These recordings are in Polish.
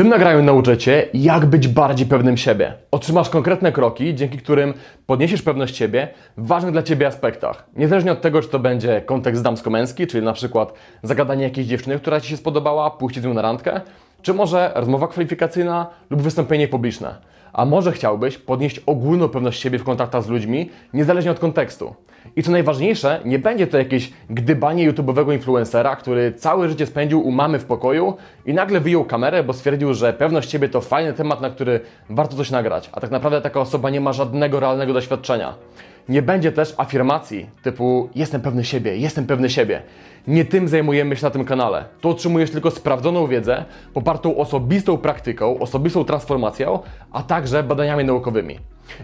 tym nagraniu nauczę Cię, jak być bardziej pewnym siebie. Otrzymasz konkretne kroki, dzięki którym podniesiesz pewność siebie w ważnych dla Ciebie aspektach. Niezależnie od tego, czy to będzie kontekst damsko-męski, czyli na przykład zagadanie jakiejś dziewczyny, która Ci się spodobała, pójście z nią na randkę, czy może rozmowa kwalifikacyjna lub wystąpienie publiczne. A może chciałbyś podnieść ogólną pewność siebie w kontaktach z ludźmi, niezależnie od kontekstu. I co najważniejsze, nie będzie to jakieś gdybanie YouTube'owego influencera, który całe życie spędził u mamy w pokoju i nagle wyjął kamerę, bo stwierdził, że pewność siebie to fajny temat, na który warto coś nagrać. A tak naprawdę taka osoba nie ma żadnego realnego doświadczenia. Nie będzie też afirmacji typu jestem pewny siebie, jestem pewny siebie. Nie tym zajmujemy się na tym kanale. Tu otrzymujesz tylko sprawdzoną wiedzę, popartą osobistą praktyką, osobistą transformacją, a także badaniami naukowymi.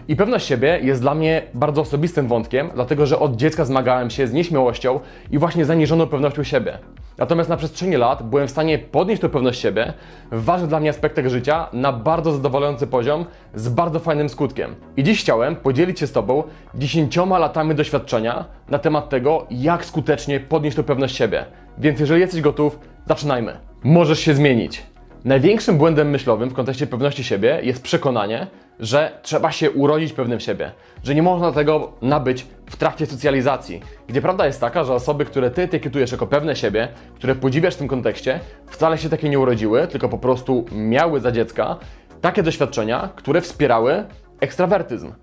I pewność siebie jest dla mnie bardzo osobistym wątkiem, dlatego że od dziecka zmagałem się z nieśmiałością i właśnie zaniżoną pewnością siebie. Natomiast na przestrzeni lat byłem w stanie podnieść tę pewność siebie w ważnych dla mnie aspektach życia na bardzo zadowalający poziom z bardzo fajnym skutkiem. I dziś chciałem podzielić się z Tobą dziesięcioma latami doświadczenia na temat tego, jak skutecznie podnieść tę pewność siebie. Więc jeżeli jesteś gotów, zaczynajmy. Możesz się zmienić. Największym błędem myślowym w kontekście pewności siebie jest przekonanie, że trzeba się urodzić pewnym siebie, że nie można tego nabyć w trakcie socjalizacji. Gdzie prawda jest taka, że osoby, które ty etykietujesz jako pewne siebie, które podziwiasz w tym kontekście, wcale się takie nie urodziły, tylko po prostu miały za dziecka takie doświadczenia, które wspierały ekstrawertyzm,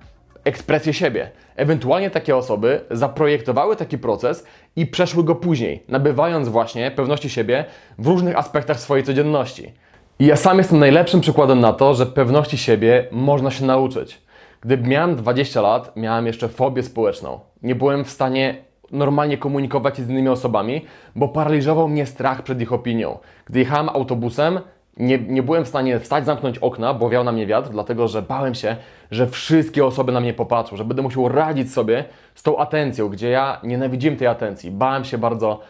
ekspresję siebie. Ewentualnie takie osoby zaprojektowały taki proces i przeszły go później, nabywając właśnie pewności siebie w różnych aspektach swojej codzienności. I ja sam jestem najlepszym przykładem na to, że pewności siebie można się nauczyć. Gdy miałem 20 lat, miałem jeszcze fobię społeczną. Nie byłem w stanie normalnie komunikować się z innymi osobami, bo paraliżował mnie strach przed ich opinią. Gdy jechałem autobusem, nie, nie byłem w stanie wstać, zamknąć okna, bo wiał na mnie wiatr, dlatego że bałem się, że wszystkie osoby na mnie popatrzą, że będę musiał radzić sobie z tą atencją, gdzie ja nienawidziłem tej atencji. Bałem się bardzo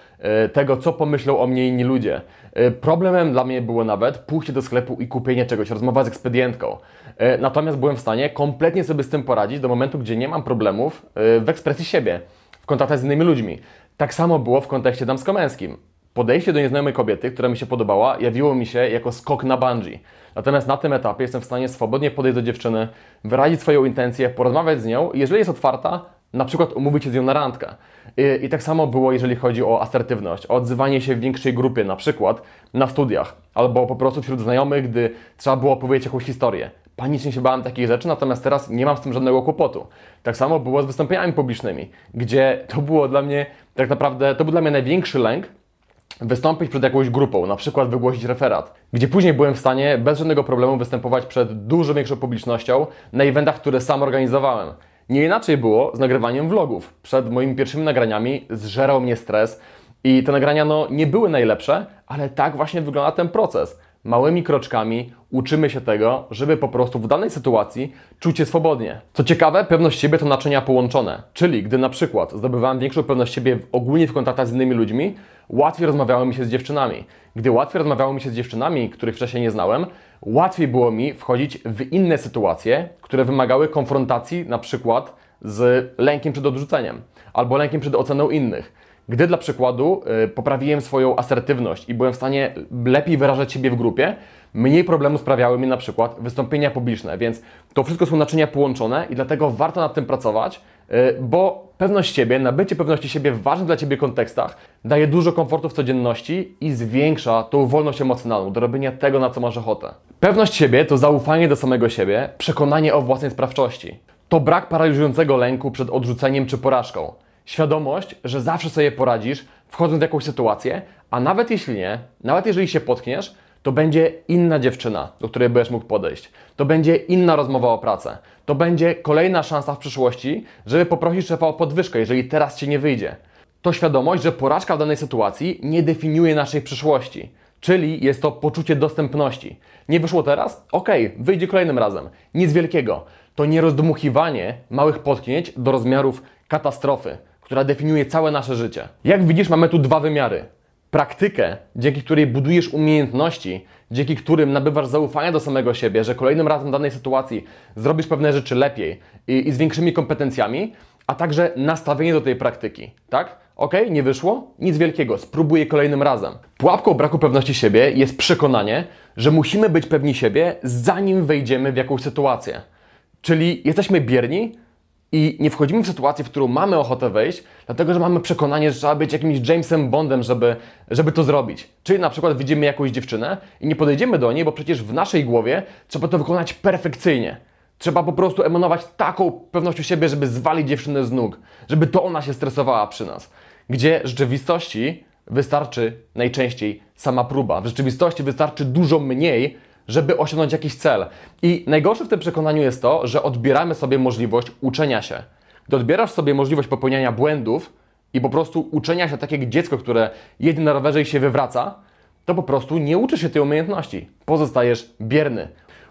tego, co pomyślą o mnie inni ludzie. E, problemem dla mnie było nawet pójście do sklepu i kupienie czegoś, rozmowa z ekspedientką. E, natomiast byłem w stanie kompletnie sobie z tym poradzić do momentu, gdzie nie mam problemów e, w ekspresji siebie, w kontaktach z innymi ludźmi. Tak samo było w kontekście damsko-męskim. Podejście do nieznajomej kobiety, która mi się podobała, jawiło mi się jako skok na bungee. Natomiast na tym etapie jestem w stanie swobodnie podejść do dziewczyny, wyrazić swoją intencję, porozmawiać z nią i jeżeli jest otwarta, na przykład umówić się z nią na randkę. I, I, tak samo było, jeżeli chodzi o asertywność, o odzywanie się w większej grupie, na przykład na studiach, albo po prostu wśród znajomych, gdy trzeba było opowiedzieć jakąś historię. Panicznie się bałem takich rzeczy, natomiast teraz nie mam z tym żadnego kłopotu. Tak samo było z wystąpieniami publicznymi, gdzie to było dla mnie, tak naprawdę, to był dla mnie największy lęk, wystąpić przed jakąś grupą, na przykład wygłosić referat, gdzie później byłem w stanie bez żadnego problemu występować przed dużo większą publicznością na eventach, które sam organizowałem. Nie inaczej było z nagrywaniem vlogów. Przed moimi pierwszymi nagraniami zżerał mnie stres i te nagrania no, nie były najlepsze, ale tak właśnie wygląda ten proces. Małymi kroczkami uczymy się tego, żeby po prostu w danej sytuacji czuć się swobodnie. Co ciekawe, pewność siebie to naczynia połączone, czyli gdy na przykład zdobywałem większą pewność siebie ogólnie w kontaktach z innymi ludźmi, łatwiej rozmawiało mi się z dziewczynami. Gdy łatwiej rozmawiało mi się z dziewczynami, których wcześniej nie znałem, łatwiej było mi wchodzić w inne sytuacje, które wymagały konfrontacji na przykład z lękiem przed odrzuceniem albo lękiem przed oceną innych. Gdy dla przykładu y, poprawiłem swoją asertywność i byłem w stanie lepiej wyrażać siebie w grupie, mniej problemu sprawiały mi na przykład wystąpienia publiczne, więc to wszystko są naczynia połączone i dlatego warto nad tym pracować, y, bo pewność siebie, nabycie pewności siebie w ważnych dla Ciebie kontekstach daje dużo komfortu w codzienności i zwiększa tą wolność emocjonalną do robienia tego, na co masz ochotę. Pewność siebie to zaufanie do samego siebie, przekonanie o własnej sprawczości. To brak paraliżującego lęku przed odrzuceniem czy porażką. Świadomość, że zawsze sobie poradzisz, wchodząc w jakąś sytuację, a nawet jeśli nie, nawet jeżeli się potkniesz, to będzie inna dziewczyna, do której będziesz mógł podejść. To będzie inna rozmowa o pracę. To będzie kolejna szansa w przyszłości, żeby poprosić szefa o podwyżkę, jeżeli teraz ci nie wyjdzie. To świadomość, że porażka w danej sytuacji nie definiuje naszej przyszłości. Czyli jest to poczucie dostępności. Nie wyszło teraz? Okej, okay, wyjdzie kolejnym razem. Nic wielkiego. To nie rozdmuchiwanie małych potknięć do rozmiarów katastrofy, która definiuje całe nasze życie. Jak widzisz, mamy tu dwa wymiary praktykę, dzięki której budujesz umiejętności, dzięki którym nabywasz zaufania do samego siebie, że kolejnym razem w danej sytuacji zrobisz pewne rzeczy lepiej i, i z większymi kompetencjami, a także nastawienie do tej praktyki, tak? Ok, nie wyszło? Nic wielkiego, spróbuję kolejnym razem. Pułapką braku pewności siebie jest przekonanie, że musimy być pewni siebie, zanim wejdziemy w jakąś sytuację. Czyli jesteśmy bierni i nie wchodzimy w sytuację, w którą mamy ochotę wejść, dlatego że mamy przekonanie, że trzeba być jakimś Jamesem Bondem, żeby, żeby to zrobić. Czyli na przykład widzimy jakąś dziewczynę i nie podejdziemy do niej, bo przecież w naszej głowie trzeba to wykonać perfekcyjnie. Trzeba po prostu emanować taką pewnością siebie, żeby zwalić dziewczynę z nóg, żeby to ona się stresowała przy nas. Gdzie w rzeczywistości wystarczy najczęściej sama próba. W rzeczywistości wystarczy dużo mniej, żeby osiągnąć jakiś cel. I najgorsze w tym przekonaniu jest to, że odbieramy sobie możliwość uczenia się. Gdy odbierasz sobie możliwość popełniania błędów i po prostu uczenia się tak jak dziecko, które jedzie na rowerze i się wywraca, to po prostu nie uczysz się tej umiejętności. Pozostajesz bierny.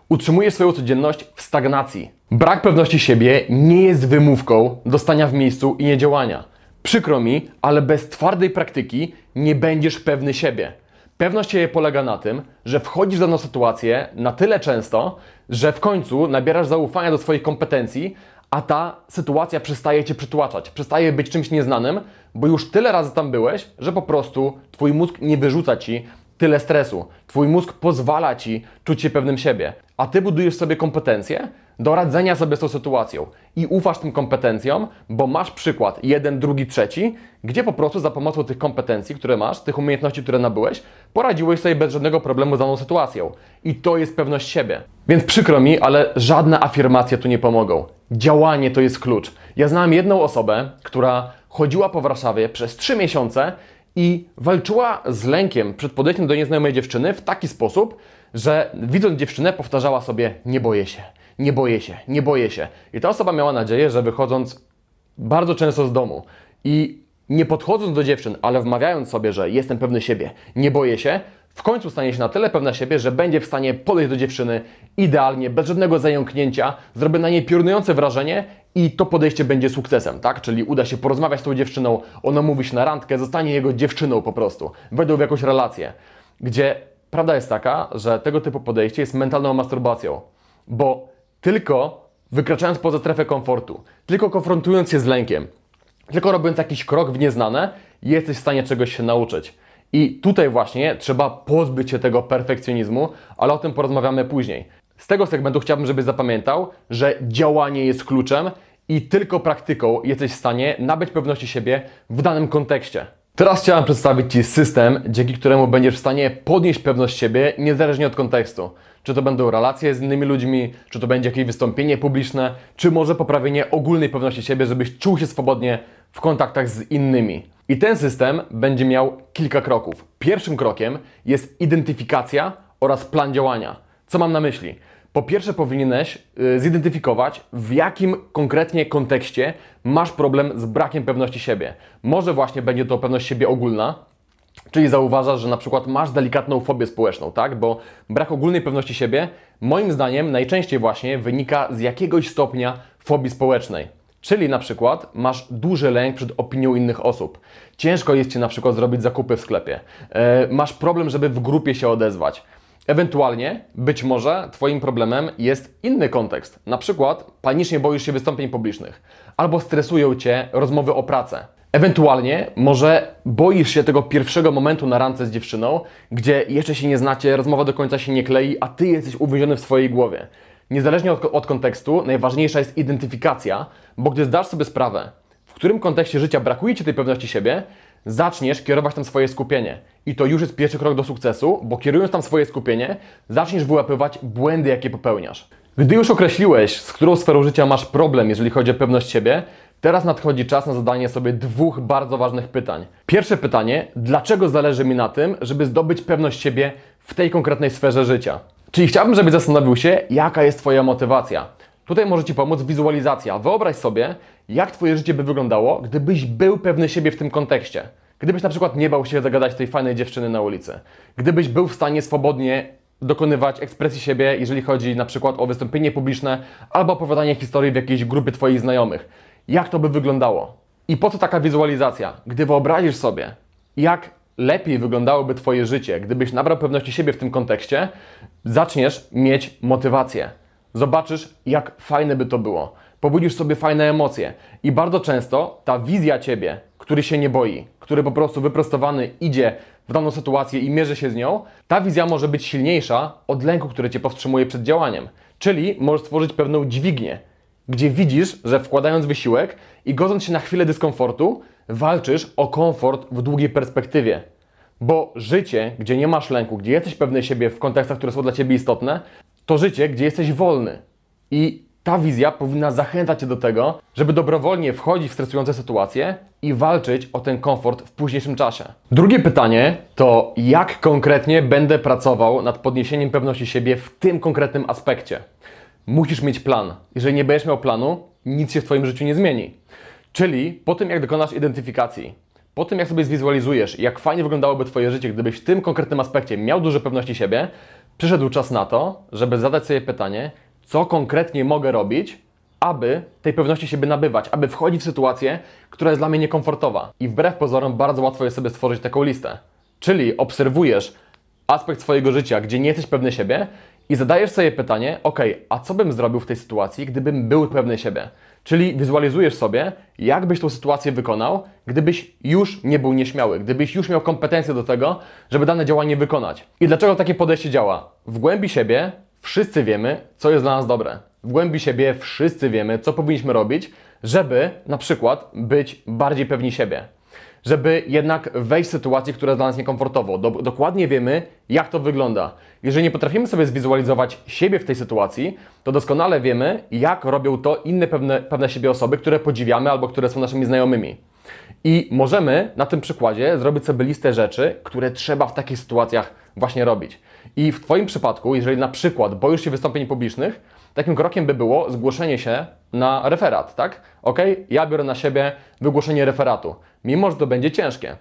Utrzymujesz swoją codzienność w stagnacji. Brak pewności siebie nie jest wymówką do stania w miejscu i niedziałania. Przykro mi, ale bez twardej praktyki nie będziesz pewny siebie. Pewność siebie polega na tym, że wchodzisz w daną sytuację na tyle często, że w końcu nabierasz zaufania do swoich kompetencji, a ta sytuacja przestaje cię przytłaczać, przestaje być czymś nieznanym, bo już tyle razy tam byłeś, że po prostu twój mózg nie wyrzuca ci tyle stresu. Twój mózg pozwala ci czuć się pewnym siebie, a ty budujesz sobie kompetencje do radzenia sobie z tą sytuacją i ufasz tym kompetencjom, bo masz przykład jeden, drugi, trzeci, gdzie po prostu za pomocą tych kompetencji, które masz, tych umiejętności, które nabyłeś, poradziłeś sobie bez żadnego problemu z daną sytuacją. I to jest pewność siebie. Więc przykro mi, ale żadne afirmacje tu nie pomogą. Działanie to jest klucz. Ja znałem jedną osobę, która chodziła po Warszawie przez trzy miesiące i walczyła z lękiem przed podejściem do nieznajomej dziewczyny w taki sposób, że widząc dziewczynę powtarzała sobie nie boję się, nie boję się, nie boję się. I ta osoba miała nadzieję, że wychodząc bardzo często z domu i nie podchodząc do dziewczyn, ale wmawiając sobie, że jestem pewny siebie, nie boję się, w końcu stanie się na tyle pewna siebie, że będzie w stanie podejść do dziewczyny idealnie, bez żadnego zająknięcia, zrobi na niej piorunujące wrażenie i to podejście będzie sukcesem, tak? Czyli uda się porozmawiać z tą dziewczyną, ona mówi się na randkę, zostanie jego dziewczyną po prostu, wejdą w jakąś relację, gdzie prawda jest taka, że tego typu podejście jest mentalną masturbacją, bo tylko wykraczając poza strefę komfortu, tylko konfrontując się z lękiem, tylko robiąc jakiś krok w nieznane, jesteś w stanie czegoś się nauczyć. I tutaj właśnie trzeba pozbyć się tego perfekcjonizmu, ale o tym porozmawiamy później. Z tego segmentu chciałbym, żebyś zapamiętał, że działanie jest kluczem i tylko praktyką jesteś w stanie nabyć pewności siebie w danym kontekście. Teraz chciałem przedstawić Ci system, dzięki któremu będziesz w stanie podnieść pewność siebie niezależnie od kontekstu. Czy to będą relacje z innymi ludźmi, czy to będzie jakieś wystąpienie publiczne, czy może poprawienie ogólnej pewności siebie, żebyś czuł się swobodnie w kontaktach z innymi. I ten system będzie miał kilka kroków. Pierwszym krokiem jest identyfikacja oraz plan działania. Co mam na myśli? Po pierwsze, powinieneś y, zidentyfikować, w jakim konkretnie kontekście masz problem z brakiem pewności siebie. Może właśnie będzie to pewność siebie ogólna, Czyli zauważasz, że na przykład masz delikatną fobię społeczną, tak? Bo brak ogólnej pewności siebie, moim zdaniem, najczęściej właśnie wynika z jakiegoś stopnia fobii społecznej. Czyli na przykład masz duży lęk przed opinią innych osób. Ciężko jest Ci na przykład zrobić zakupy w sklepie. E, masz problem, żeby w grupie się odezwać. Ewentualnie, być może Twoim problemem jest inny kontekst. Na przykład panicznie boisz się wystąpień publicznych, albo stresują Cię rozmowy o pracę. Ewentualnie, może boisz się tego pierwszego momentu na randce z dziewczyną, gdzie jeszcze się nie znacie, rozmowa do końca się nie klei, a Ty jesteś uwięziony w swojej głowie. Niezależnie od, od kontekstu, najważniejsza jest identyfikacja, bo gdy zdasz sobie sprawę, w którym kontekście życia brakuje Ci tej pewności siebie, zaczniesz kierować tam swoje skupienie. I to już jest pierwszy krok do sukcesu, bo kierując tam swoje skupienie, zaczniesz wyłapywać błędy, jakie popełniasz. Gdy już określiłeś, z którą sferą życia masz problem, jeżeli chodzi o pewność siebie, teraz nadchodzi czas na zadanie sobie dwóch bardzo ważnych pytań. Pierwsze pytanie, dlaczego zależy mi na tym, żeby zdobyć pewność siebie w tej konkretnej sferze życia? Czyli chciałbym, żebyś zastanowił się, jaka jest Twoja motywacja. Tutaj może Ci pomóc wizualizacja. Wyobraź sobie, jak Twoje życie by wyglądało, gdybyś był pewny siebie w tym kontekście. Gdybyś na przykład nie bał się zagadać tej fajnej dziewczyny na ulicy. Gdybyś był w stanie swobodnie dokonywać ekspresji siebie, jeżeli chodzi na przykład o wystąpienie publiczne albo opowiadanie historii w jakiejś grupie Twoich znajomych. Jak to by wyglądało? I po co taka wizualizacja? Gdy wyobrazisz sobie, jak lepiej wyglądałoby Twoje życie, gdybyś nabrał pewności siebie w tym kontekście, zaczniesz mieć motywację. Zobaczysz, jak fajne by to było. Pobudzisz sobie fajne emocje. I bardzo często ta wizja Ciebie, który się nie boi, który po prostu wyprostowany idzie w daną sytuację i mierzy się z nią, ta wizja może być silniejsza od lęku, który cię powstrzymuje przed działaniem. Czyli możesz stworzyć pewną dźwignię, gdzie widzisz, że wkładając wysiłek i godząc się na chwilę dyskomfortu, walczysz o komfort w długiej perspektywie. Bo życie, gdzie nie masz lęku, gdzie jesteś pewny siebie w kontekstach, które są dla ciebie istotne, to życie, gdzie jesteś wolny. I ta wizja powinna zachęcać cię do tego, żeby dobrowolnie wchodzić w stresujące sytuacje i walczyć o ten komfort w późniejszym czasie. Drugie pytanie to, jak konkretnie będę pracował nad podniesieniem pewności siebie w tym konkretnym aspekcie. Musisz mieć plan. Jeżeli nie będziesz miał planu, nic się w Twoim życiu nie zmieni. Czyli po tym, jak dokonasz identyfikacji, po tym, jak sobie zwizualizujesz, jak fajnie wyglądałoby Twoje życie, gdybyś w tym konkretnym aspekcie miał dużo pewności siebie, przyszedł czas na to, żeby zadać sobie pytanie, co konkretnie mogę robić, aby tej pewności siebie nabywać, aby wchodzić w sytuację, która jest dla mnie niekomfortowa. I wbrew pozorom bardzo łatwo jest sobie stworzyć taką listę. Czyli obserwujesz aspekt swojego życia, gdzie nie jesteś pewny siebie i zadajesz sobie pytanie, ok, a co bym zrobił w tej sytuacji, gdybym był pewny siebie? Czyli wizualizujesz sobie, jak byś tą sytuację wykonał, gdybyś już nie był nieśmiały, gdybyś już miał kompetencje do tego, żeby dane działanie wykonać. I dlaczego takie podejście działa? W głębi siebie wszyscy wiemy, co jest dla nas dobre. W głębi siebie wszyscy wiemy, co powinniśmy robić, żeby na przykład być bardziej pewni siebie żeby jednak wejść w sytuację, która jest dla nas niekomfortowa. Do, dokładnie wiemy, jak to wygląda. Jeżeli nie potrafimy sobie zwizualizować siebie w tej sytuacji, to doskonale wiemy, jak robią to inne pewne, pewne siebie osoby, które podziwiamy albo które są naszymi znajomymi. I możemy na tym przykładzie zrobić sobie listę rzeczy, które trzeba w takich sytuacjach właśnie robić. I w Twoim przypadku, jeżeli na przykład boisz się wystąpień publicznych, takim krokiem by było zgłoszenie się na referat, tak? Ok, ja biorę na siebie wygłoszenie referatu, mimo że to będzie ciężkie.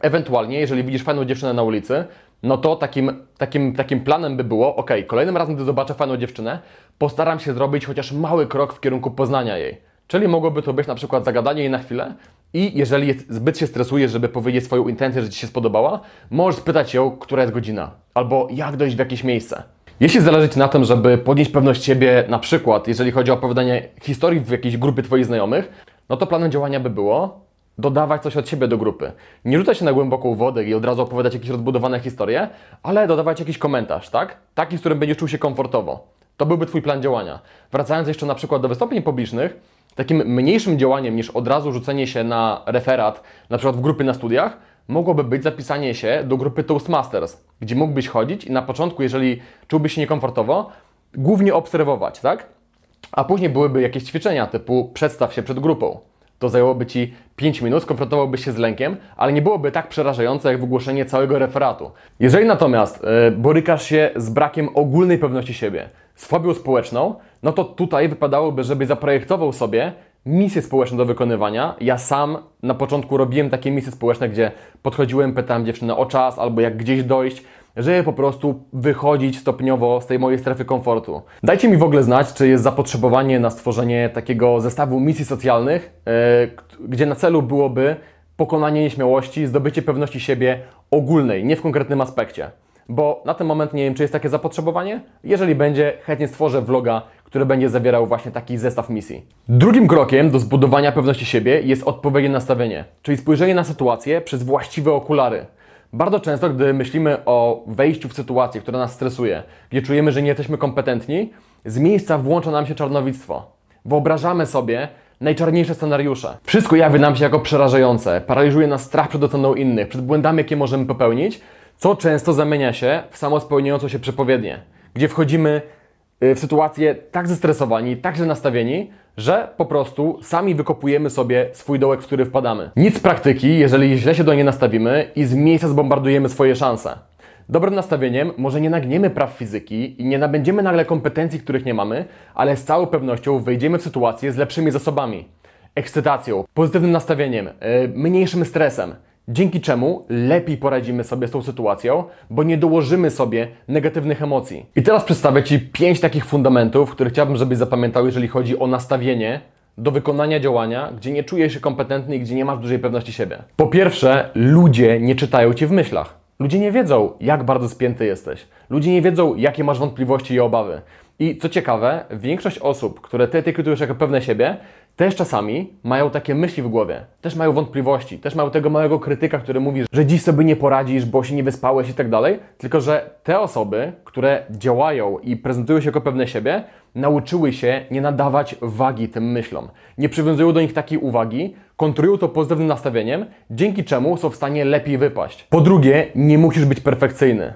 Ewentualnie, jeżeli widzisz fajną dziewczynę na ulicy, no to takim, takim, takim planem by było, ok, kolejnym razem, gdy zobaczę fajną dziewczynę, postaram się zrobić chociaż mały krok w kierunku poznania jej. Czyli mogłoby to być na przykład zagadanie jej na chwilę i jeżeli zbyt się stresujesz, żeby powiedzieć swoją intencję, że Ci się spodobała, możesz spytać ją, która jest godzina, albo jak dojść w jakieś miejsce. Jeśli zależy Ci na tym, żeby podnieść pewność siebie, na przykład jeżeli chodzi o opowiadanie historii w jakiejś grupie Twoich znajomych, no to planem działania by było dodawać coś od siebie do grupy. Nie rzucać się na głęboką wodę i od razu opowiadać jakieś rozbudowane historie, ale dodawać jakiś komentarz, tak? Taki, z którym będziesz czuł się komfortowo. To byłby Twój plan działania. Wracając jeszcze na przykład do wystąpień publicznych, takim mniejszym działaniem niż od razu rzucenie się na referat, na przykład w grupy na studiach, mogłoby być zapisanie się do grupy Toastmasters, gdzie mógłbyś chodzić i na początku, jeżeli czułbyś się niekomfortowo, głównie obserwować, tak? A później byłyby jakieś ćwiczenia typu przedstaw się przed grupą. To zajęłoby Ci 5 minut, skonfrontowałbyś się z lękiem, ale nie byłoby tak przerażające jak wygłoszenie całego referatu. Jeżeli natomiast yy, borykasz się z brakiem ogólnej pewności siebie, z fobią społeczną, no to tutaj wypadałoby, żeby zaprojektował sobie misje społeczne do wykonywania. Ja sam na początku robiłem takie misje społeczne, gdzie podchodziłem, pytałem dziewczynę o czas albo jak gdzieś dojść, żeby po prostu wychodzić stopniowo z tej mojej strefy komfortu. Dajcie mi w ogóle znać, czy jest zapotrzebowanie na stworzenie takiego zestawu misji socjalnych, yy, gdzie na celu byłoby pokonanie nieśmiałości, zdobycie pewności siebie ogólnej, nie w konkretnym aspekcie. Bo na ten moment nie wiem, czy jest takie zapotrzebowanie. Jeżeli będzie, chętnie stworzę vloga, który będzie zawierał właśnie taki zestaw misji. Drugim krokiem do zbudowania pewności siebie jest odpowiednie nastawienie, czyli spojrzenie na sytuację przez właściwe okulary. Bardzo często, gdy myślimy o wejściu w sytuację, która nas stresuje, gdzie czujemy, że nie jesteśmy kompetentni, z miejsca włącza nam się czarnowictwo. Wyobrażamy sobie najczarniejsze scenariusze. Wszystko jawi nam się jako przerażające, paraliżuje nas strach przed oceną innych, przed błędami, jakie możemy popełnić, co często zamienia się w samospełniającą się przepowiednię, gdzie wchodzimy y, w sytuację tak zestresowani, tak źle nastawieni, że po prostu sami wykopujemy sobie swój dołek, w który wpadamy. Nic praktyki, jeżeli źle się do niej nastawimy i z miejsca zbombardujemy swoje szanse. Dobrym nastawieniem może nie nagniemy praw fizyki i nie nabędziemy nagle kompetencji, których nie mamy, ale z całą pewnością wejdziemy w sytuację z lepszymi zasobami, ekscytacją, pozytywnym nastawieniem, yy, mniejszym stresem, dzięki czemu lepiej poradzimy sobie z tą sytuacją, bo nie dołożymy sobie negatywnych emocji. I teraz przedstawię Ci pięć takich fundamentów, które chciałbym, żebyś zapamiętał, jeżeli chodzi o nastawienie do wykonania działania, gdzie nie czujesz się kompetentny i gdzie nie masz dużej pewności siebie. Po pierwsze, ludzie nie czytają Ci w myślach. Ludzie nie wiedzą, jak bardzo spięty jesteś. Ludzie nie wiedzą, jakie masz wątpliwości i obawy. I co ciekawe, większość osób, które ty etykietujesz jako pewne siebie, też czasami mają takie myśli w głowie, też mają wątpliwości, też mają tego małego krytyka, który mówi, że dziś sobie nie poradzisz, bo się nie wyspałeś i tak dalej. Tylko, że te osoby, które działają i prezentują się jako pewne siebie, nauczyły się nie nadawać wagi tym myślom. Nie przywiązują do nich takiej uwagi, kontrują to pozytywnym nastawieniem, dzięki czemu są w stanie lepiej wypaść. Po drugie, nie musisz być perfekcyjny.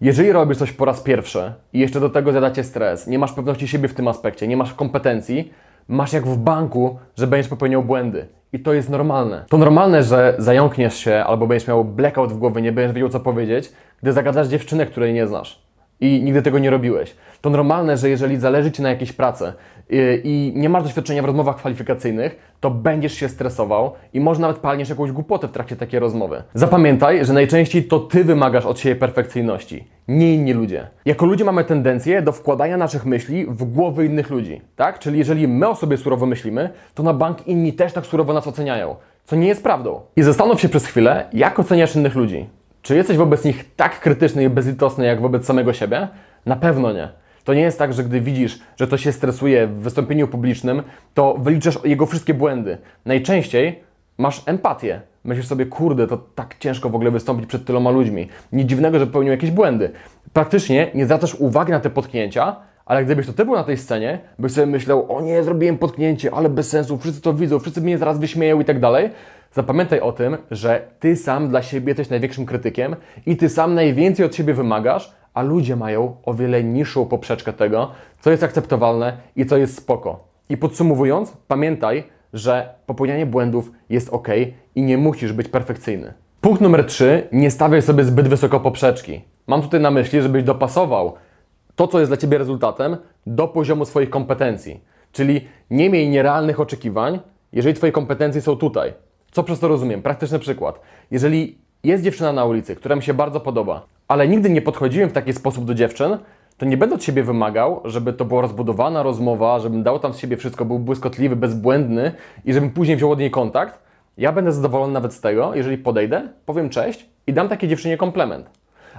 Jeżeli robisz coś po raz pierwszy i jeszcze do tego zadacie stres, nie masz pewności siebie w tym aspekcie, nie masz kompetencji, masz jak w banku, że będziesz popełniał błędy. I to jest normalne. To normalne, że zająkniesz się albo będziesz miał blackout w głowie, nie będziesz wiedział co powiedzieć, gdy zagadasz dziewczynę, której nie znasz i nigdy tego nie robiłeś. To normalne, że jeżeli zależy Ci na jakiejś pracy yy, i nie masz doświadczenia w rozmowach kwalifikacyjnych, to będziesz się stresował i może nawet palniesz jakąś głupotę w trakcie takiej rozmowy. Zapamiętaj, że najczęściej to Ty wymagasz od siebie perfekcyjności, nie inni ludzie. Jako ludzie mamy tendencję do wkładania naszych myśli w głowy innych ludzi, tak? Czyli jeżeli my o sobie surowo myślimy, to na bank inni też tak surowo nas oceniają, co nie jest prawdą. I zastanów się przez chwilę, jak oceniasz innych ludzi. Czy jesteś wobec nich tak krytyczny i bezlitosny jak wobec samego siebie? Na pewno nie. To nie jest tak, że gdy widzisz, że to się stresuje w wystąpieniu publicznym, to wyliczasz jego wszystkie błędy. Najczęściej masz empatię. Myślisz sobie, kurde, to tak ciężko w ogóle wystąpić przed tyloma ludźmi. Nic dziwnego, że popełnił jakieś błędy. Praktycznie nie zwracasz uwagi na te potknięcia, ale gdybyś to ty był na tej scenie, byś sobie myślał, o nie, zrobiłem potknięcie, ale bez sensu, wszyscy to widzą, wszyscy mnie zaraz wyśmieją i tak dalej. Zapamiętaj o tym, że ty sam dla siebie jesteś największym krytykiem i ty sam najwięcej od siebie wymagasz, a ludzie mają o wiele niższą poprzeczkę tego, co jest akceptowalne i co jest spoko. I podsumowując, pamiętaj, że popełnianie błędów jest ok i nie musisz być perfekcyjny. Punkt numer 3. Nie stawiaj sobie zbyt wysoko poprzeczki. Mam tutaj na myśli, żebyś dopasował to, co jest dla Ciebie rezultatem, do poziomu swoich kompetencji. Czyli nie miej nierealnych oczekiwań, jeżeli Twoje kompetencje są tutaj. Co przez to rozumiem? Praktyczny przykład. Jeżeli jest dziewczyna na ulicy, która mi się bardzo podoba, ale nigdy nie podchodziłem w taki sposób do dziewczyn, to nie będę od siebie wymagał, żeby to była rozbudowana rozmowa, żebym dał tam z siebie wszystko, był błyskotliwy, bezbłędny i żebym później wziął od niej kontakt. Ja będę zadowolony nawet z tego, jeżeli podejdę, powiem cześć i dam takiej dziewczynie komplement.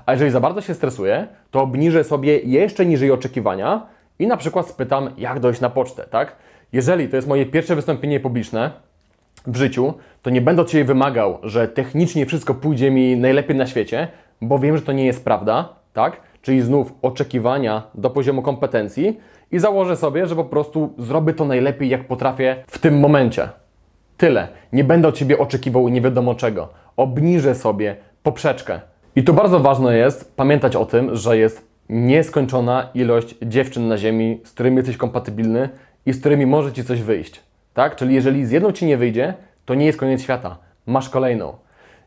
A jeżeli za bardzo się stresuję, to obniżę sobie jeszcze niżej oczekiwania i na przykład spytam, jak dojść na pocztę, tak? Jeżeli to jest moje pierwsze wystąpienie publiczne w życiu, to nie będę od Ciebie wymagał, że technicznie wszystko pójdzie mi najlepiej na świecie, bo wiem, że to nie jest prawda, tak? Czyli znów oczekiwania do poziomu kompetencji i założę sobie, że po prostu zrobię to najlepiej, jak potrafię w tym momencie. Tyle. Nie będę od Ciebie oczekiwał nie wiadomo czego. Obniżę sobie poprzeczkę. I tu bardzo ważne jest pamiętać o tym, że jest nieskończona ilość dziewczyn na ziemi, z którymi jesteś kompatybilny i z którymi może Ci coś wyjść. Tak? Czyli jeżeli z jedną Ci nie wyjdzie, to nie jest koniec świata. Masz kolejną.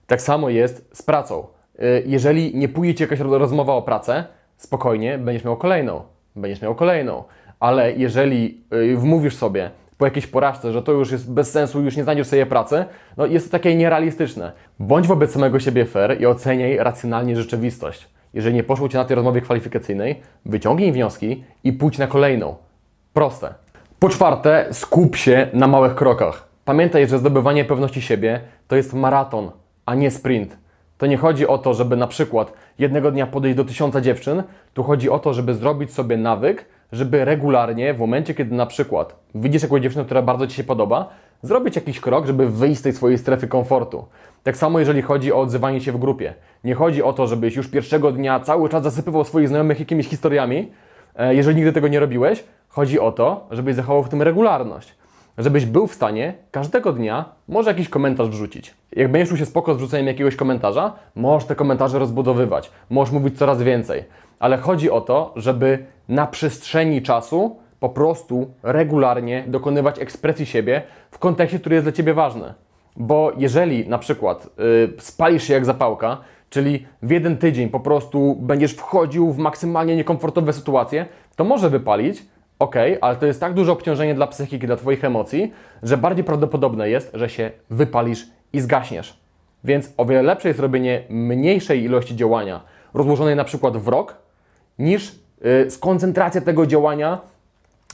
Tak samo jest z pracą. Y, jeżeli nie pójdzie Ci jakaś rozmowa o pracę, spokojnie, będziesz miał kolejną. Będziesz miał kolejną. Ale jeżeli y, wmówisz sobie, po jakiejś porażce, że to już jest bez sensu, już nie znajdziesz sobie pracy, no jest to takie nierealistyczne. Bądź wobec samego siebie fair i oceniaj racjonalnie rzeczywistość. Jeżeli nie poszło Ci na tej rozmowie kwalifikacyjnej, wyciągnij wnioski i pójdź na kolejną. Proste. Po czwarte, skup się na małych krokach. Pamiętaj, że zdobywanie pewności siebie to jest maraton, a nie sprint. To nie chodzi o to, żeby na przykład jednego dnia podejść do tysiąca dziewczyn, tu chodzi o to, żeby zrobić sobie nawyk, żeby regularnie, w momencie, kiedy na przykład widzisz jakąś dziewczynę, która bardzo Ci się podoba, zrobić jakiś krok, żeby wyjść z tej swojej strefy komfortu. Tak samo jeżeli chodzi o odzywanie się w grupie. Nie chodzi o to, żebyś już pierwszego dnia cały czas zasypywał swoich znajomych jakimiś historiami, e, jeżeli nigdy tego nie robiłeś. Chodzi o to, żebyś zachował w tym regularność. Żebyś był w stanie każdego dnia może jakiś komentarz wrzucić. Jak będziesz czuł się spoko z wrzuceniem jakiegoś komentarza, możesz te komentarze rozbudowywać, możesz mówić coraz więcej. Ale chodzi o to, żeby na przestrzeni czasu po prostu regularnie dokonywać ekspresji siebie w kontekście, który jest dla Ciebie ważny. Bo jeżeli na przykład yy, spalisz się jak zapałka, czyli w jeden tydzień po prostu będziesz wchodził w maksymalnie niekomfortowe sytuacje, to może wypalić, ok, ale to jest tak duże obciążenie dla psychiki, dla Twoich emocji, że bardziej prawdopodobne jest, że się wypalisz i zgaśniesz. Więc o wiele lepsze jest robienie mniejszej ilości działania, rozłożonej na przykład w rok, niż yy, skoncentracja tego działania,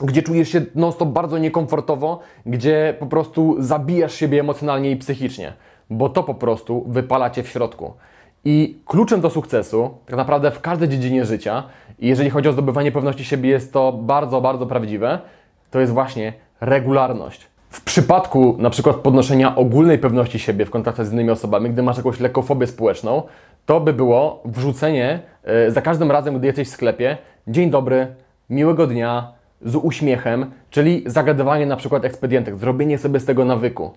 gdzie czujesz się non-stop bardzo niekomfortowo, gdzie po prostu zabijasz siebie emocjonalnie i psychicznie, bo to po prostu wypala Cię w środku. I kluczem do sukcesu, tak naprawdę w każdej dziedzinie życia, i jeżeli chodzi o zdobywanie pewności siebie, jest to bardzo, bardzo prawdziwe, to jest właśnie regularność. W przypadku na przykład podnoszenia ogólnej pewności siebie w kontaktach z innymi osobami, gdy masz jakąś lekką fobię społeczną, to by było wrzucenie e, za każdym razem, gdy jesteś w sklepie, dzień dobry, miłego dnia, z uśmiechem, czyli zagadywanie na przykład ekspedientek, zrobienie sobie z tego nawyku.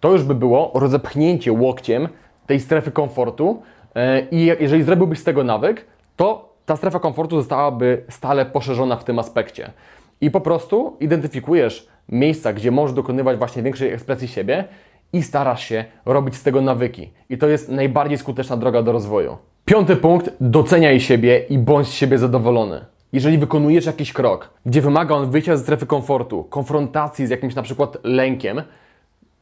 To już by było rozepchnięcie łokciem tej strefy komfortu e, i jeżeli zrobiłbyś z tego nawyk, to ta strefa komfortu zostałaby stale poszerzona w tym aspekcie. I po prostu identyfikujesz miejsca, gdzie możesz dokonywać właśnie większej ekspresji siebie i starasz się robić z tego nawyki. I to jest najbardziej skuteczna droga do rozwoju. Piąty punkt: doceniaj siebie i bądź z siebie zadowolony. Jeżeli wykonujesz jakiś krok, gdzie wymaga on wyjścia ze strefy komfortu, konfrontacji z jakimś na przykład lękiem,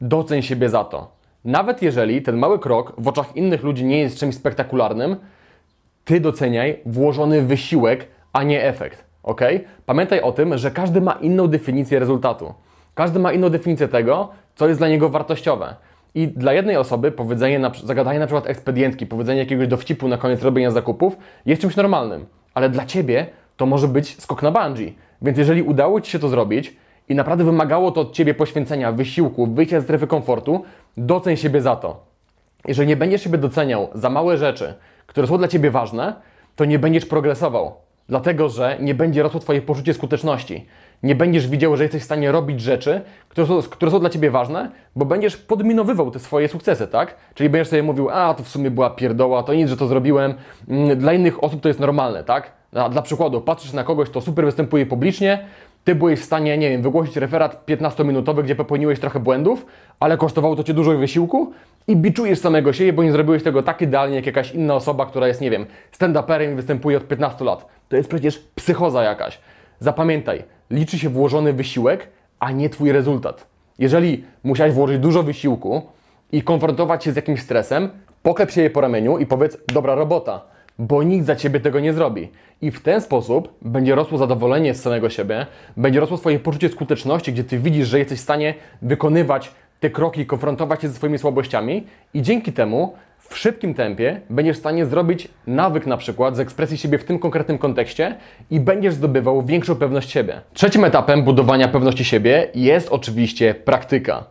doceń siebie za to. Nawet jeżeli ten mały krok w oczach innych ludzi nie jest czymś spektakularnym, ty doceniaj włożony wysiłek, a nie efekt. Ok? Pamiętaj o tym, że każdy ma inną definicję rezultatu. Każdy ma inną definicję tego, co jest dla niego wartościowe. I dla jednej osoby powiedzenie, na, zagadanie na przykład ekspedientki, powiedzenie jakiegoś dowcipu na koniec robienia zakupów jest czymś normalnym. Ale dla Ciebie to może być skok na bungee. Więc jeżeli udało Ci się to zrobić i naprawdę wymagało to od Ciebie poświęcenia, wysiłku, wyjścia z strefy komfortu, doceń siebie za to. Jeżeli nie będziesz siebie doceniał za małe rzeczy, które są dla Ciebie ważne, to nie będziesz progresował. Dlatego, że nie będzie rosło Twoje poczucie skuteczności. Nie będziesz widział, że jesteś w stanie robić rzeczy, które są, które są dla Ciebie ważne, bo będziesz podminowywał te swoje sukcesy, tak? Czyli będziesz sobie mówił, a to w sumie była pierdoła, to nic, że to zrobiłem. Mm, dla innych osób to jest normalne, tak? Dla, dla przykładu, patrzysz na kogoś, kto super występuje publicznie, ty byłeś w stanie, nie wiem, wygłosić referat 15-minutowy, gdzie popełniłeś trochę błędów, ale kosztowało to cię dużo wysiłku i biczujesz samego siebie, bo nie zrobiłeś tego tak idealnie jak jakaś inna osoba, która jest, nie wiem, stand-uperem i występuje od 15 lat. To jest przecież psychoza jakaś. Zapamiętaj, liczy się włożony wysiłek, a nie Twój rezultat. Jeżeli musiałeś włożyć dużo wysiłku i konfrontować się z jakimś stresem, poklep się je po ramieniu i powiedz, dobra robota bo nikt za ciebie tego nie zrobi. I w ten sposób będzie rosło zadowolenie z samego siebie, będzie rosło swoje poczucie skuteczności, gdzie ty widzisz, że jesteś w stanie wykonywać te kroki, konfrontować się ze swoimi słabościami i dzięki temu w szybkim tempie będziesz w stanie zrobić nawyk na przykład z ekspresji siebie w tym konkretnym kontekście i będziesz zdobywał większą pewność siebie. Trzecim etapem budowania pewności siebie jest oczywiście praktyka.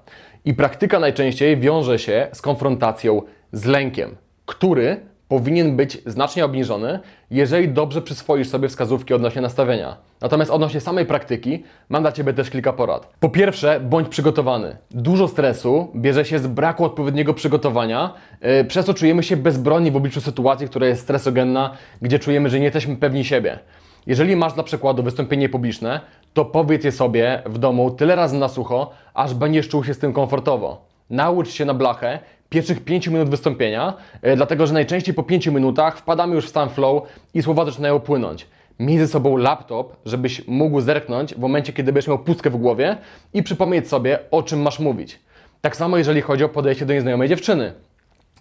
I praktyka najczęściej wiąże się z konfrontacją z lękiem, który powinien być znacznie obniżony, jeżeli dobrze przyswoisz sobie wskazówki odnośnie nastawienia. Natomiast odnośnie samej praktyki mam dla Ciebie też kilka porad. Po pierwsze, bądź przygotowany. Dużo stresu bierze się z braku odpowiedniego przygotowania, yy, przez co czujemy się bezbronni w obliczu sytuacji, która jest stresogenna, gdzie czujemy, że nie jesteśmy pewni siebie. Jeżeli masz dla przykładu wystąpienie publiczne, to powiedz je sobie w domu tyle razy na sucho, aż będziesz czuł się z tym komfortowo. Naucz się na blachę pierwszych 5 minut wystąpienia, e, dlatego że najczęściej po 5 minutach wpadamy już w stan flow i słowa zaczynają płynąć. Miej ze sobą laptop, żebyś mógł zerknąć w momencie, kiedy będziesz miał pustkę w głowie i przypomnieć sobie, o czym masz mówić. Tak samo, jeżeli chodzi o podejście do nieznajomej dziewczyny.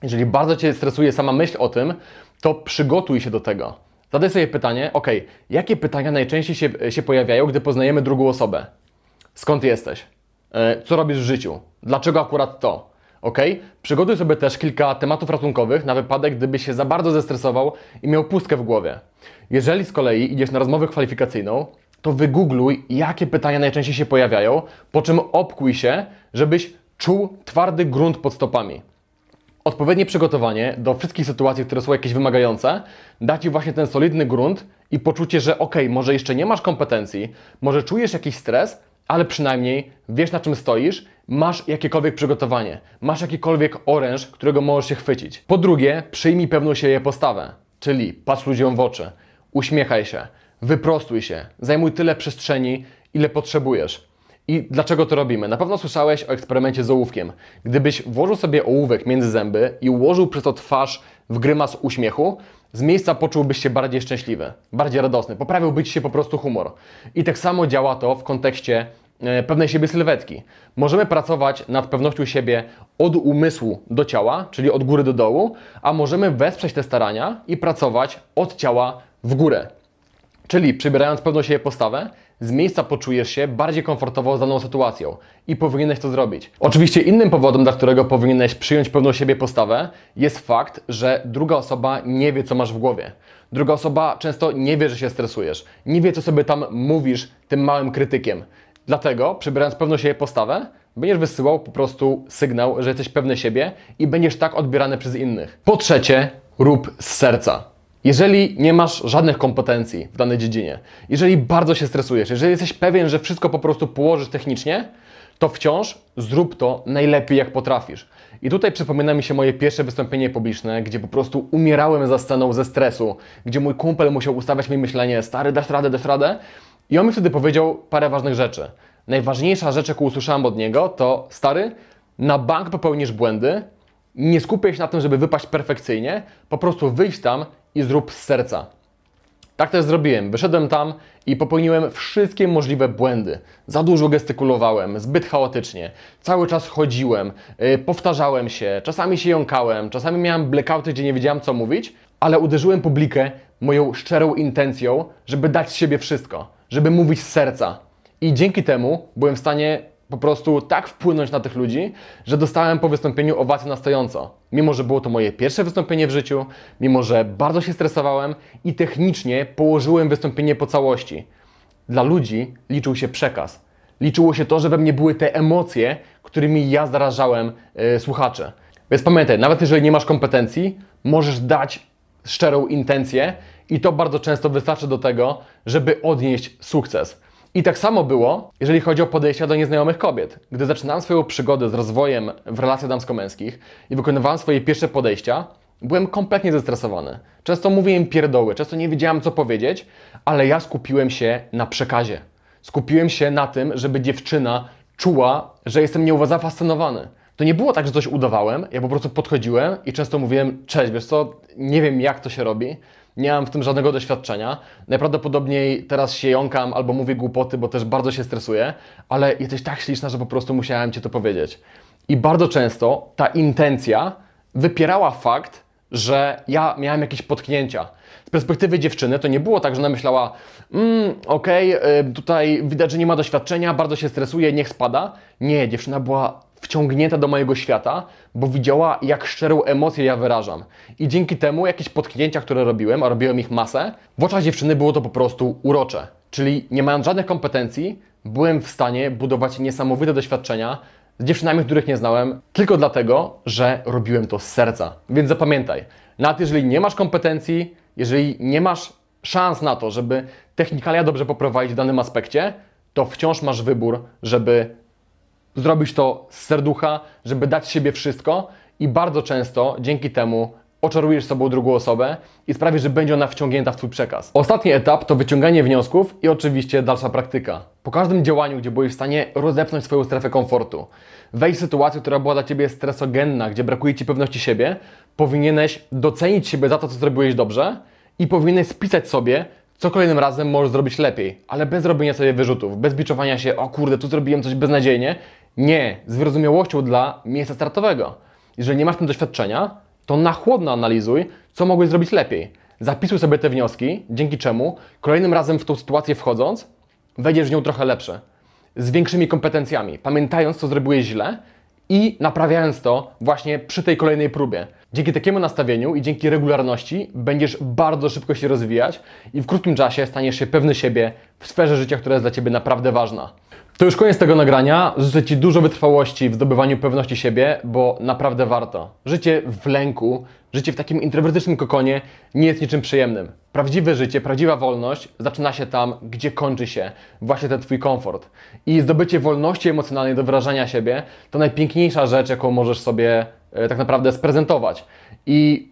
Jeżeli bardzo Cię stresuje sama myśl o tym, to przygotuj się do tego. Zadaj sobie pytanie, ok, jakie pytania najczęściej się, się pojawiają, gdy poznajemy drugą osobę? Skąd jesteś? E, co robisz w życiu? Dlaczego akurat to? Ok? Przygotuj sobie też kilka tematów ratunkowych na wypadek, gdyby się za bardzo zestresował i miał pustkę w głowie. Jeżeli z kolei idziesz na rozmowę kwalifikacyjną, to wygoogluj, jakie pytania najczęściej się pojawiają, po czym opkuj się, żebyś czuł twardy grunt pod stopami. Odpowiednie przygotowanie do wszystkich sytuacji, które są jakieś wymagające, da Ci właśnie ten solidny grunt i poczucie, że ok, może jeszcze nie masz kompetencji, może czujesz jakiś stres, ale przynajmniej wiesz na czym stoisz, masz jakiekolwiek przygotowanie, masz jakikolwiek oręż, którego możesz się chwycić. Po drugie, przyjmij pewną siebie postawę, czyli patrz ludziom w oczy, uśmiechaj się, wyprostuj się, zajmuj tyle przestrzeni, ile potrzebujesz. I dlaczego to robimy? Na pewno słyszałeś o eksperymencie z ołówkiem. Gdybyś włożył sobie ołówek między zęby i ułożył przez to twarz w grymas uśmiechu, z miejsca poczułbyś się bardziej szczęśliwy, bardziej radosny, poprawiłby ci się po prostu humor. I tak samo działa to w kontekście e, pewnej siebie sylwetki. Możemy pracować nad pewnością siebie od umysłu do ciała, czyli od góry do dołu, a możemy wesprzeć te starania i pracować od ciała w górę. Czyli przybierając pewną siebie postawę, z miejsca poczujesz się bardziej komfortowo z daną sytuacją i powinieneś to zrobić. Oczywiście innym powodem, dla którego powinieneś przyjąć pewną siebie postawę, jest fakt, że druga osoba nie wie, co masz w głowie. Druga osoba często nie wie, że się stresujesz, nie wie, co sobie tam mówisz tym małym krytykiem. Dlatego, przybierając pewną siebie postawę, Będziesz wysyłał po prostu sygnał, że jesteś pewny siebie i będziesz tak odbierany przez innych. Po trzecie, rób z serca. Jeżeli nie masz żadnych kompetencji w danej dziedzinie, jeżeli bardzo się stresujesz, jeżeli jesteś pewien, że wszystko po prostu położysz technicznie, to wciąż zrób to najlepiej jak potrafisz. I tutaj przypomina mi się moje pierwsze wystąpienie publiczne, gdzie po prostu umierałem za sceną ze stresu, gdzie mój kumpel musiał ustawiać mi myślenie, stary, dasz radę, dasz radę. I on mi wtedy powiedział parę ważnych rzeczy. Najważniejsza rzecz, jaką usłyszałem od niego, to stary, na bank popełnisz błędy, nie skupiaj się na tym, żeby wypaść perfekcyjnie, po prostu wyjść tam i zrób z serca. Tak też zrobiłem. Wyszedłem tam i popełniłem wszystkie możliwe błędy. Za dużo gestykulowałem, zbyt chaotycznie. Cały czas chodziłem, yy, powtarzałem się, czasami się jąkałem, czasami miałem blackouty, gdzie nie wiedziałem co mówić, ale uderzyłem publikę moją szczerą intencją, żeby dać z siebie wszystko, żeby mówić z serca. I dzięki temu byłem w stanie po prostu tak wpłynąć na tych ludzi, że dostałem po wystąpieniu owację na stojąco. Mimo, że było to moje pierwsze wystąpienie w życiu, mimo, że bardzo się stresowałem i technicznie położyłem wystąpienie po całości. Dla ludzi liczył się przekaz. Liczyło się to, że we mnie były te emocje, którymi ja zarażałem yy, słuchaczy. Więc pamiętaj, nawet jeżeli nie masz kompetencji, możesz dać szczerą intencję i to bardzo często wystarczy do tego, żeby odnieść sukces. I tak samo było, jeżeli chodzi o podejścia do nieznajomych kobiet. Gdy zaczynałem swoją przygodę z rozwojem w relacjach damsko-męskich i wykonywałem swoje pierwsze podejścia, byłem kompletnie zestresowany. Często mówiłem pierdoły, często nie wiedziałem co powiedzieć, ale ja skupiłem się na przekazie. Skupiłem się na tym, żeby dziewczyna czuła, że jestem nią zafascynowany. To nie było tak, że coś udawałem, ja po prostu podchodziłem i często mówiłem, cześć, wiesz co, nie wiem jak to się robi, nie mam w tym żadnego doświadczenia. Najprawdopodobniej teraz się jąkam albo mówię głupoty, bo też bardzo się stresuję, ale jesteś tak śliczna, że po prostu musiałem Ci to powiedzieć. I bardzo często ta intencja wypierała fakt, że ja miałem jakieś potknięcia. Z perspektywy dziewczyny to nie było tak, że ona myślała, mm, okej, okay, tutaj widać, że nie ma doświadczenia, bardzo się stresuje, niech spada. Nie, dziewczyna była wciągnięta do mojego świata, bo widziała, jak szczerą emocję ja wyrażam. I dzięki temu jakieś potknięcia, które robiłem, a robiłem ich masę, w oczach dziewczyny było to po prostu urocze. Czyli nie mając żadnych kompetencji, byłem w stanie budować niesamowite doświadczenia z dziewczynami, których nie znałem, tylko dlatego, że robiłem to z serca. Więc zapamiętaj, nawet jeżeli nie masz kompetencji, jeżeli nie masz szans na to, żeby technikalia dobrze poprowadzić w danym aspekcie, to wciąż masz wybór, żeby zrobić to z serducha, żeby dać siebie wszystko i bardzo często dzięki temu oczarujesz sobą drugą osobę i sprawisz, że będzie ona wciągnięta w Twój przekaz. Ostatni etap to wyciąganie wniosków i oczywiście dalsza praktyka. Po każdym działaniu, gdzie byłeś w stanie rozepnąć swoją strefę komfortu, wejść w sytuację, która była dla Ciebie stresogenna, gdzie brakuje Ci pewności siebie, powinieneś docenić siebie za to, co zrobiłeś dobrze i powinieneś spisać sobie, co kolejnym razem możesz zrobić lepiej, ale bez robienia sobie wyrzutów, bez biczowania się, o kurde, tu zrobiłem coś beznadziejnie, nie, z wyrozumiałością dla miejsca startowego. Jeżeli nie masz tym doświadczenia, to na chłodno analizuj, co mogłeś zrobić lepiej. Zapisuj sobie te wnioski, dzięki czemu kolejnym razem w tą sytuację wchodząc, wejdziesz w nią trochę lepsze, z większymi kompetencjami, pamiętając, co zrobiłeś źle i naprawiając to właśnie przy tej kolejnej próbie. Dzięki takiemu nastawieniu i dzięki regularności będziesz bardzo szybko się rozwijać i w krótkim czasie staniesz się pewny siebie w sferze życia, która jest dla Ciebie naprawdę ważna. To już koniec tego nagrania. Życzę Ci dużo wytrwałości w zdobywaniu pewności siebie, bo naprawdę warto. Życie w lęku, życie w takim introwertycznym kokonie nie jest niczym przyjemnym. Prawdziwe życie, prawdziwa wolność zaczyna się tam, gdzie kończy się właśnie ten Twój komfort. I zdobycie wolności emocjonalnej do wyrażania siebie to najpiękniejsza rzecz, jaką możesz sobie tak naprawdę sprezentować. I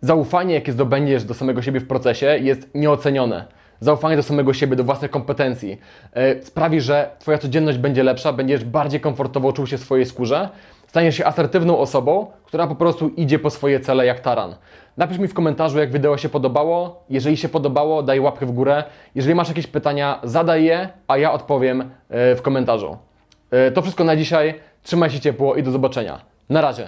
zaufanie, jakie zdobędziesz do samego siebie w procesie, jest nieocenione zaufanie do samego siebie, do własnych kompetencji e, sprawi, że Twoja codzienność będzie lepsza, będziesz bardziej komfortowo czuł się w swojej skórze, staniesz się asertywną osobą, która po prostu idzie po swoje cele jak taran. Napisz mi w komentarzu, jak wideo się podobało. Jeżeli się podobało, daj łapkę w górę. Jeżeli masz jakieś pytania, zadaj je, a ja odpowiem e, w komentarzu. E, to wszystko na dzisiaj. Trzymaj się ciepło i do zobaczenia. Na razie.